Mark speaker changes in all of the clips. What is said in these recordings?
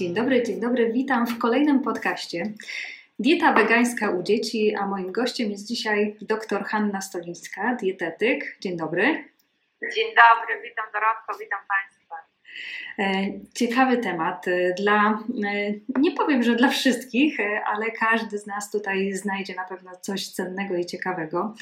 Speaker 1: Dzień dobry, dzień dobry. Witam w kolejnym podcaście. Dieta wegańska u dzieci, a moim gościem jest dzisiaj dr Hanna Stolińska, dietetyk. Dzień dobry.
Speaker 2: Dzień dobry, witam Dorotko, witam Państwa.
Speaker 1: E, ciekawy temat e, dla, e, nie powiem, że dla wszystkich, ale każdy z nas tutaj znajdzie na pewno coś cennego i ciekawego.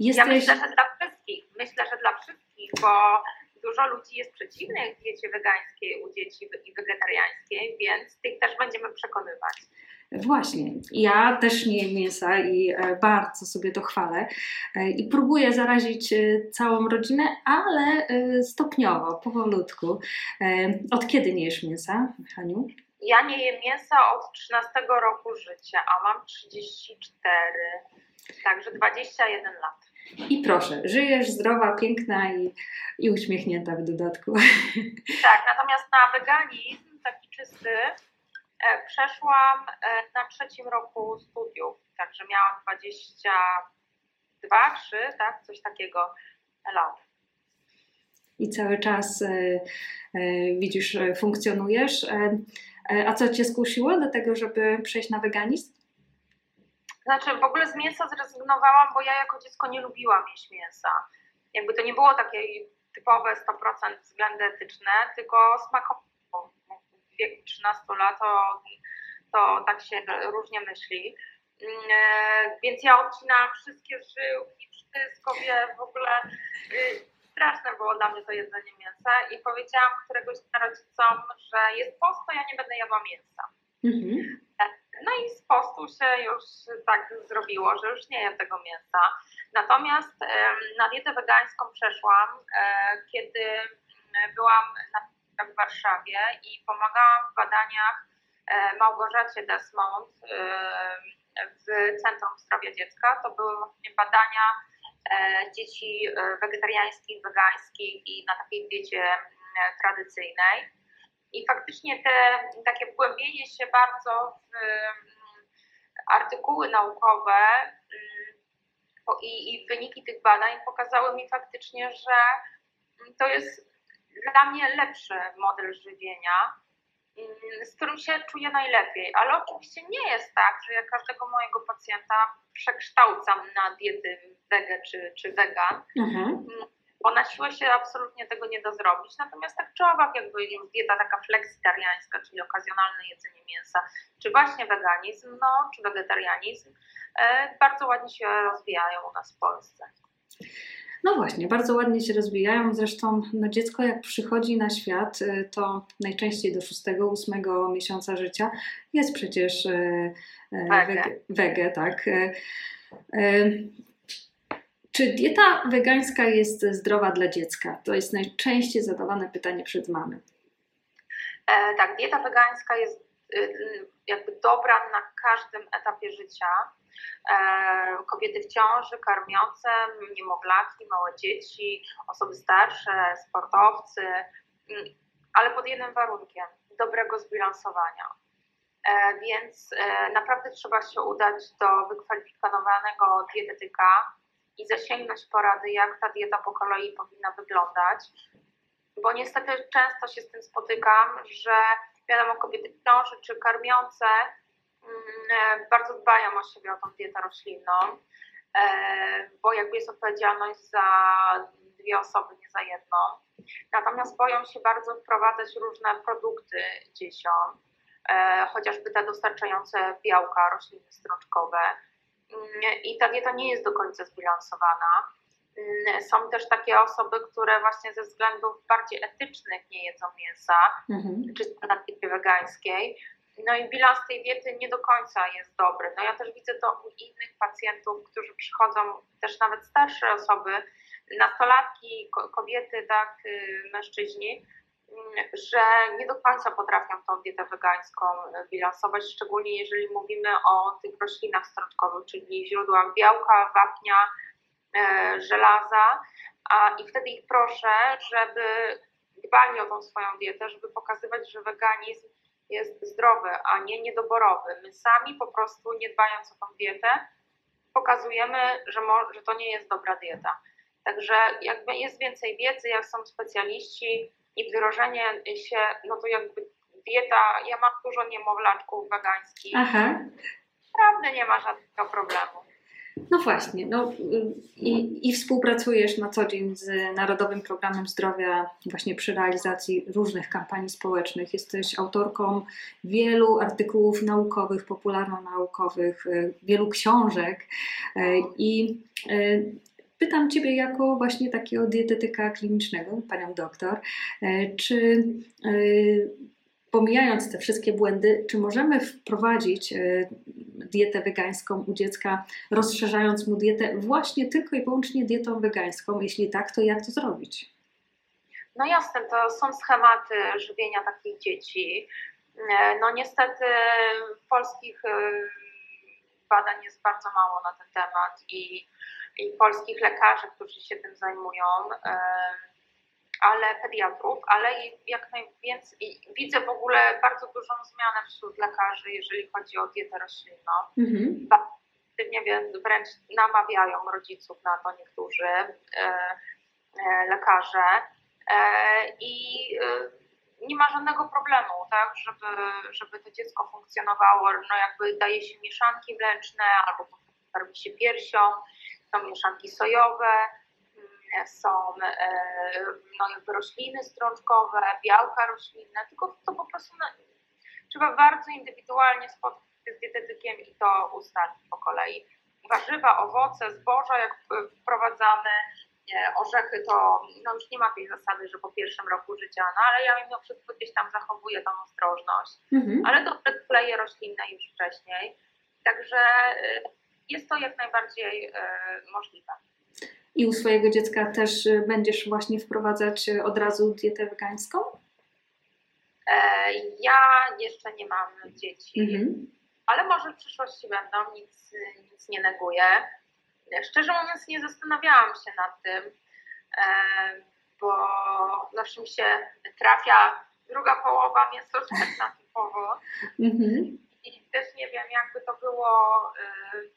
Speaker 2: Jesteś... Ja myślę, że dla wszystkich. Myślę, że dla wszystkich, bo dużo ludzi jest przeciwnych diecie wegańskiej u dzieci i wegetariańskiej, więc tych też będziemy przekonywać.
Speaker 1: Właśnie, ja też nie jem mięsa i e, bardzo sobie to chwalę e, i próbuję zarazić e, całą rodzinę, ale stopniowo, powolutku. Od kiedy nie jesz mięsa, Haniu?
Speaker 2: Ja nie jem mięsa od 13 roku życia, a mam 34, także 21 lat.
Speaker 1: I proszę, żyjesz zdrowa, piękna i, i uśmiechnięta w dodatku.
Speaker 2: Tak, natomiast na weganizm taki czysty przeszłam e, na trzecim roku studiów, także miałam 22, 3, tak, coś takiego lat.
Speaker 1: I cały czas e, widzisz, funkcjonujesz. a co Cię skusiło do tego, żeby przejść na weganizm?
Speaker 2: Znaczy, w ogóle z mięsa zrezygnowałam, bo ja jako dziecko nie lubiłam jeść mięsa. Jakby to nie było takie typowe 100% względy etyczne, tylko smakowało. Wieku 13 lat to, to tak się różnie myśli. Mm, e, więc ja odcinałam wszystkie żyłki, wszystko, wie, w ogóle y, straszne było dla mnie to jedzenie mięsa i powiedziałam któregoś dnia rodzicom, że jest post, to ja nie będę jadła mięsa. Mhm. No i z postu się już tak zrobiło, że już nie jem tego mięsa. Natomiast na dietę wegańską przeszłam, e, kiedy byłam w Warszawie i pomagałam w badaniach e, Małgorzacie Desmond w Centrum Zdrowia Dziecka. To były właśnie badania e, dzieci wegetariańskich, wegańskich i na takiej diecie tradycyjnej. I faktycznie te takie wgłębienie się bardzo w artykuły naukowe i, i wyniki tych badań pokazały mi faktycznie, że to jest dla mnie lepszy model żywienia, z którym się czuję najlepiej. Ale oczywiście nie jest tak, że ja każdego mojego pacjenta przekształcam na diety wege czy, czy wegan. Mhm bo na siłę się absolutnie tego nie da zrobić. Natomiast tak czy owak, jakby już dieta taka fleksitariańska, czyli okazjonalne jedzenie mięsa, czy właśnie weganizm, no, czy wegetarianizm, e, bardzo ładnie się rozwijają u nas w Polsce.
Speaker 1: No właśnie, bardzo ładnie się rozwijają. Zresztą no dziecko jak przychodzi na świat, e, to najczęściej do 6-8 miesiąca życia jest przecież e, wege, wege tak. Czy dieta wegańska jest zdrowa dla dziecka? To jest najczęściej zadawane pytanie przed mamy.
Speaker 2: E, tak, dieta wegańska jest y, jakby dobra na każdym etapie życia. E, kobiety w ciąży, karmiące, niemowlaki, małe dzieci, osoby starsze, sportowcy, mm, ale pod jednym warunkiem dobrego zbilansowania. E, więc e, naprawdę trzeba się udać do wykwalifikowanego dietetyka, i zasięgnąć porady, jak ta dieta po kolei powinna wyglądać. Bo niestety często się z tym spotykam, że wiadomo, kobiety w ciąży czy karmiące bardzo dbają o siebie, o tą dietę roślinną, e, bo jakby jest odpowiedzialność za dwie osoby, nie za jedną. Natomiast boją się bardzo wprowadzać różne produkty dzieciom, e, chociażby te dostarczające białka, rośliny strączkowe, i ta dieta nie jest do końca zbilansowana. Mm, są też takie osoby, które właśnie ze względów bardziej etycznych nie jedzą mięsa, mhm. czy na diecie wegańskiej. No i bilans tej diety nie do końca jest dobry. No ja też widzę to u innych pacjentów, którzy przychodzą, też nawet starsze osoby, nastolatki, kobiety, tak, y, mężczyźni, że nie do końca potrafią tą dietę wegańską bilansować, szczególnie jeżeli mówimy o tych roślinach strączkowych, czyli źródłach białka, wapnia, e, żelaza. A, I wtedy ich proszę, żeby dbali o tą swoją dietę, żeby pokazywać, że weganizm jest zdrowy, a nie niedoborowy. My sami po prostu, nie dbając o tą dietę, pokazujemy, że, mo- że to nie jest dobra dieta. Także jakby jest więcej wiedzy, jak są specjaliści i wdrożenie się, no to jakby dieta, ja mam dużo niemowlaczków wegańskich. Aha. Naprawdę nie ma żadnego problemu.
Speaker 1: No właśnie, no i, i, współpracujesz na co dzień z Narodowym Programem Zdrowia właśnie przy realizacji różnych kampanii społecznych. Jesteś autorką wielu artykułów naukowych, popularno-naukowych, e, wielu książek e, i e, pytam Ciebie jako właśnie takiego dietetyka klinicznego, panią doktor, czy pomijając te wszystkie błędy, czy możemy wprowadzić dietę wegańską u dziecka, rozszerzając mu dietę właśnie tylko i wyłącznie dietą wegańską? Jeśli tak, to jak to zrobić?
Speaker 2: No jasne, to są schematy żywienia takich dzieci. No niestety polskich e, badań jest bardzo mało na ten temat i, i polskich lekarzy, którzy się tym zajmują ale pediatrów, ale jak najwięcej widzę w ogóle bardzo dużą zmianę wśród lekarzy, jeżeli chodzi o dietę roślinną. Mhm. Nie wiem, wręcz namawiają rodziców na to niektórzy e, e, lekarze e, i e, nie ma żadnego problemu, tak, żeby, żeby to dziecko funkcjonowało, no jakby daje się mieszanki mleczne albo karmi się piersią, są mieszanki sojowe, są e, no, rośliny strączkowe, białka roślinne, tylko to po prostu no, trzeba bardzo indywidualnie spotkać się z dietetykiem i to ustalić po kolei. Warzywa, owoce, zboża jak wprowadzamy, orzechy to no już nie ma tej zasady, że po pierwszym roku życia, no ale ja mimo wszystko gdzieś tam zachowuję tą ostrożność, mhm. ale to kleje roślinne już wcześniej, także e, jest to jak najbardziej e, możliwe.
Speaker 1: I u swojego dziecka też y, będziesz właśnie wprowadzać y, od razu dietę wegańską?
Speaker 2: E, ja jeszcze nie mam dzieci, mhm. ale może w przyszłości będą, nic, nic nie neguję. Szczerze mówiąc, nie zastanawiałam się nad tym, e, bo zawsze mi się trafia druga połowa mięsożerna typowo. Mhm. I też nie wiem, jakby to było y,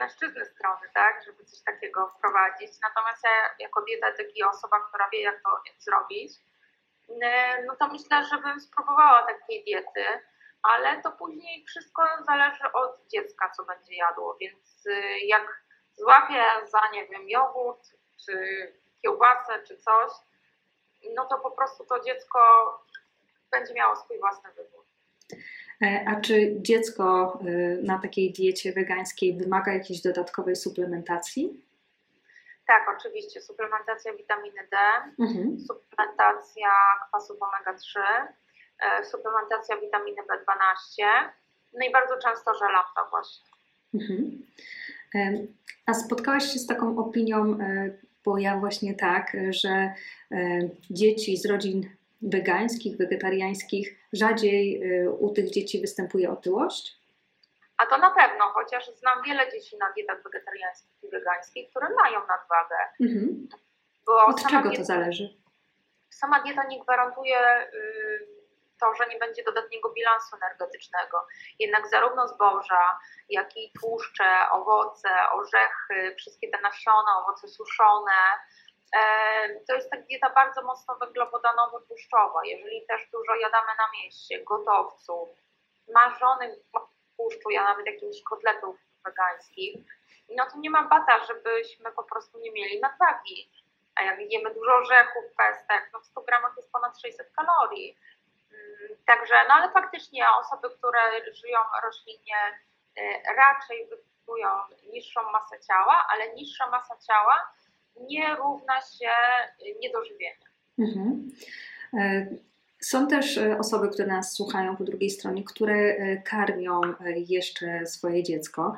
Speaker 2: mężczyzny strony, tak, żeby coś takiego wprowadzić. Natomiast ja jako dietetyk i osoba, która wie, jak to zrobić, no to myślę, że bym spróbowała takiej diety, ale to później wszystko zależy od dziecka, co będzie jadło, więc y, jak złapię za, nie wiem, jogurt, czy kiełbasę, czy coś, no to po prostu to dziecko będzie miało swój własny wybór.
Speaker 1: E, a czy dziecko e, na takiej diecie wegańskiej wymaga jakiejś dodatkowej suplementacji?
Speaker 2: Tak, oczywiście. Suplementacja witaminy D, mhm. suplementacja kwasów omega-3, e, suplementacja witaminy B12, no i bardzo często żelazna właśnie. Mhm.
Speaker 1: A spotkałaś się z taką opinią, bo ja właśnie tak, że dzieci z rodzin wegańskich, wegetariańskich rzadziej y, u tych dzieci występuje otyłość?
Speaker 2: A to na pewno, chociaż znam wiele dzieci na dietach wegetariańskich i wegańskich, które mają nadwagę. Mhm.
Speaker 1: Od czego dieta, to zależy?
Speaker 2: Sama dieta nie gwarantuje y, to, że nie będzie dodatniego bilansu energetycznego. Jednak zarówno zboża, jak i tłuszcze, owoce, orzechy, wszystkie te nasiona, owoce suszone, to jest tak dieta bardzo mocno węglowodanowo-tłuszczowa. Jeżeli też dużo jadamy na mieście, gotowców, marzonych tłuszczu, ja nawet jakichś kotletów wegańskich, no to nie ma bata, żebyśmy po prostu nie mieli nadwagi. A jak jemy dużo orzechów, pestek, no w 100 gramach jest ponad 600 kalorii. Mm, także, no ale faktycznie osoby, które żyją roślinnie, y, raczej wykazują niższą masę ciała, ale niższa masa ciała nie równa się niedożywieniu. Mhm.
Speaker 1: E, są też e, osoby, które nas słuchają po drugiej stronie, które e, karmią jeszcze swoje dziecko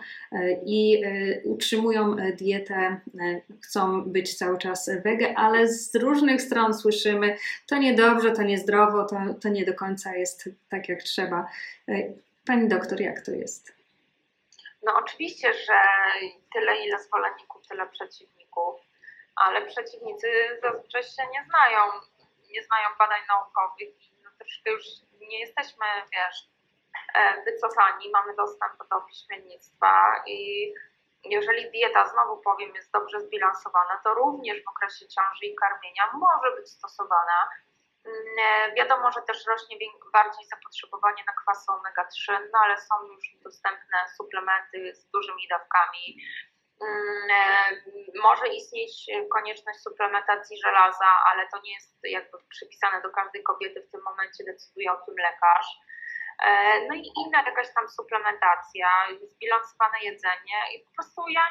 Speaker 1: i utrzymują dietę, chcą być cały czas wege, ale z różnych stron słyszymy, to niedobrze, to niezdrowo, to, to nie do końca jest tak jak trzeba. Pani doktor, jak to jest?
Speaker 2: No oczywiście, że tyle ile zwolenników, tyle przeciwników ale przeciwnicy zazwyczaj się nie znają, nie znają badań naukowych i no troszkę już nie jesteśmy, wiesz, e, wycofani, mamy dostęp do piśmiennictwa i jeżeli dieta, znowu powiem, jest dobrze zbilansowana, to również w okresie ciąży i karmienia może być stosowana. Mm, wiadomo, że też rośnie bardziej zapotrzebowanie na kwasy omega-3, no ale są już dostępne suplementy z dużymi dawkami. Mm, może istnieć konieczność suplementacji żelaza, ale to nie jest jakby przypisane do każdej kobiety, w tym momencie decyduje o tym lekarz. E, no i inna jakaś tam suplementacja, zbilansowane jedzenie i po prostu ja,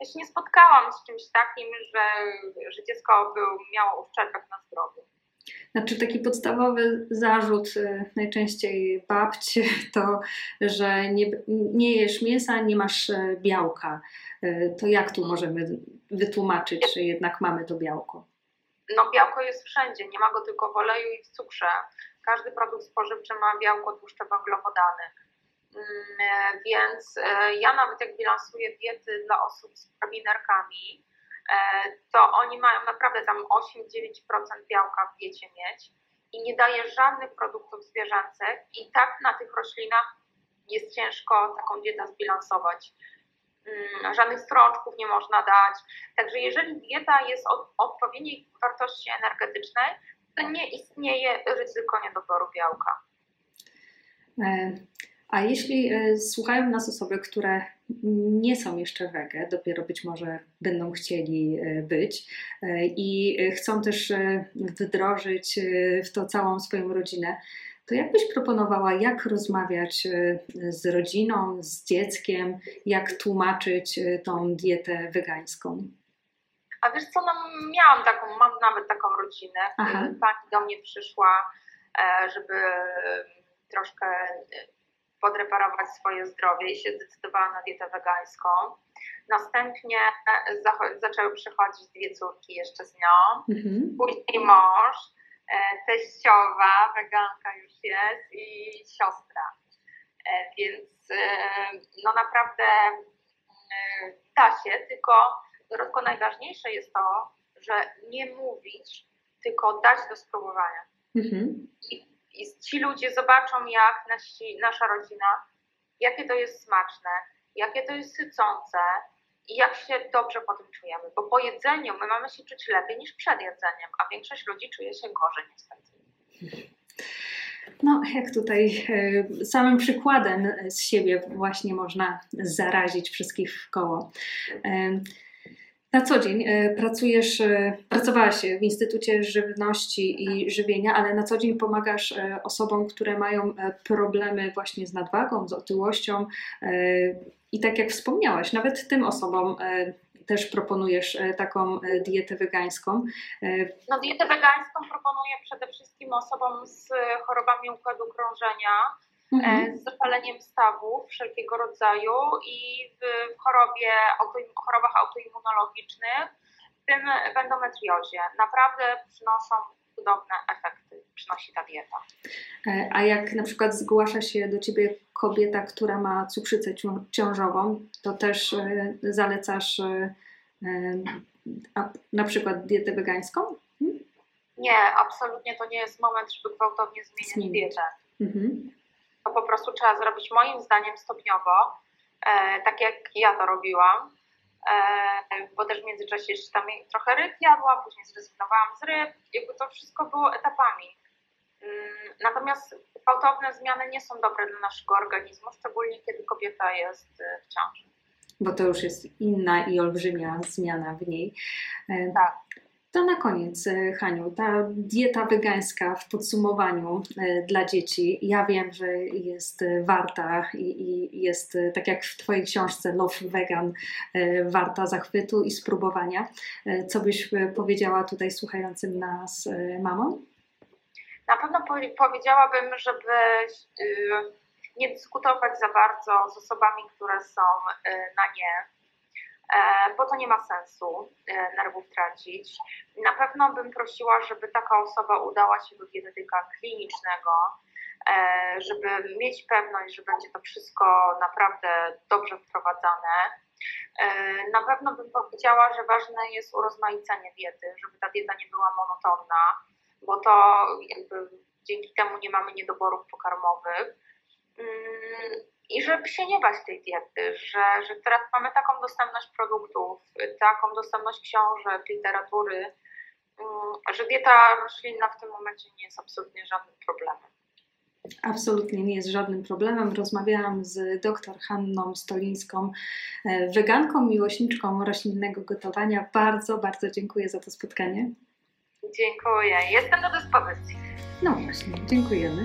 Speaker 2: ja się nie spotkałam z czymś takim, że, że dziecko był, miało uszczerbek na zdrowiu.
Speaker 1: Znaczy taki podstawowy zarzut e, najczęściej babci to, że nie, nie jesz mięsa, nie masz e, białka. To jak tu możemy wytłumaczyć, że jednak mamy to białko?
Speaker 2: No białko jest wszędzie, nie ma go tylko w oleju i w cukrze. Każdy produkt spożywczy ma białko, tłuszcze, węglowodany. Mm, e, więc e, ja nawet jak bilansuję diety dla osób z prawinerkami, e, to oni mają naprawdę tam 8-9% białka w diecie mieć i nie daje żadnych produktów zwierzęcych i tak na tych roślinach jest ciężko taką dietę zbilansować. Mm, żadnych strączków nie można dać. Także jeżeli dieta jest o odpowiedniej wartości energetycznej, to nie istnieje ryzyko niedoboru białka.
Speaker 1: E, a jeśli e, słuchają nas osoby, które nie są jeszcze wege, dopiero być może będą chcieli e, być i chcą też wdrożyć w to całą swoją rodzinę, to jak byś proponowała, jak rozmawiać z rodziną, z dzieckiem, jak tłumaczyć tą dietę wegańską?
Speaker 2: A wiesz co, no, miałam taką, mam nawet taką rodzinę. Aha. Pani do mnie przyszła, e, żeby troszkę e, podreparować swoje zdrowie i się zdecydowała na dietę wegańską. Następnie e, zaczęły przychodzić dwie córki jeszcze z nią, mhm. później mąż, teściowa, weganka już jest i siostra. Więc no naprawdę da się, tylko tylko najważniejsze jest to, że nie mówić, tylko dać do spróbowania. Mhm. I, I, ci ludzie zobaczą, jak nasi, nasza rodzina, jakie to jest smaczne, jakie to jest sycące i jak się dobrze po tym czujemy. Bo po jedzeniu my mamy się czuć lepiej niż przed jedzeniem, a większość ludzi czuje się gorzej niestety.
Speaker 1: No, jak tutaj e, samym przykładem z siebie właśnie można zarazić wszystkich w koło. Na co dzień e, pracujesz, e, pracowałaś w Instytucie Żywności i Żywienia, ale na co dzień pomagasz e, osobom, które mają problemy właśnie z nadwagą, z otyłością i tak jak wspomniałaś, nawet tym osobom też proponujesz taką dietę wegańską.
Speaker 2: No dietę wegańską proponuję przede wszystkim osobom z chorobami układu krążenia, mhm. z zapaleniem stawów wszelkiego rodzaju i w chorobie, chorobach autoimmunologicznych, w tym w endometriozie. Naprawdę przynoszą cudowne efekty, przynosi ta dieta.
Speaker 1: E, a jak na przykład zgłasza się do Ciebie kobieta, która ma cukrzycę ciążową, to też e, zalecasz e, na przykład dietę wegańską? Hmm?
Speaker 2: Nie, absolutnie to nie jest moment, żeby gwałtownie zmienić, zmienić. dietę. Mhm to po prostu trzeba zrobić moim zdaniem stopniowo, e, tak jak ja to robiłam, e, bo też w międzyczasie jeszcze tam trochę ryb jadłam, później zrezygnowałam z ryb, jakby to wszystko było etapami. Mm, natomiast gwałtowne zmiany nie są dobre dla naszego organizmu, szczególnie kiedy kobieta jest e, w ciąży.
Speaker 1: Bo to już jest inna i olbrzymia zmiana w niej.
Speaker 2: Tak.
Speaker 1: To na koniec, e, Haniu, ta dieta wegańska w podsumowaniu e, dla dzieci, ja wiem, że jest e, warta i, jest, tak jak w Twojej książce Love Vegan, warta zachwytu i spróbowania. Co byś powiedziała tutaj słuchającym nas mamom?
Speaker 2: Na pewno powiedziałabym, żeby nie dyskutować za bardzo z osobami, które są na nie bo to nie ma sensu e, nerwów tracić. Na pewno bym prosiła, żeby taka osoba udała się do dietetyka klinicznego, e, żeby mieć pewność, że będzie to wszystko naprawdę dobrze wprowadzane. Na pewno bym powiedziała, że ważne jest urozmaicenie diety, żeby ta dieta nie była monotonna, bo to jakby dzięki temu nie mamy niedoborów pokarmowych. I żeby się nie bać tej diety, że, że teraz mamy taką dostępność produktów, taką dostępność książek, literatury, mm, że dieta roślinna w tym momencie nie jest absolutnie żadnym problemem.
Speaker 1: Absolutnie nie jest żadnym problemem. Rozmawiałam z dr Hanną Stolińską, e, weganką, miłośniczką roślinnego gotowania. Bardzo, bardzo dziękuję za to spotkanie.
Speaker 2: Dziękuję. Jestem do dyspozycji.
Speaker 1: No właśnie, dziękujemy.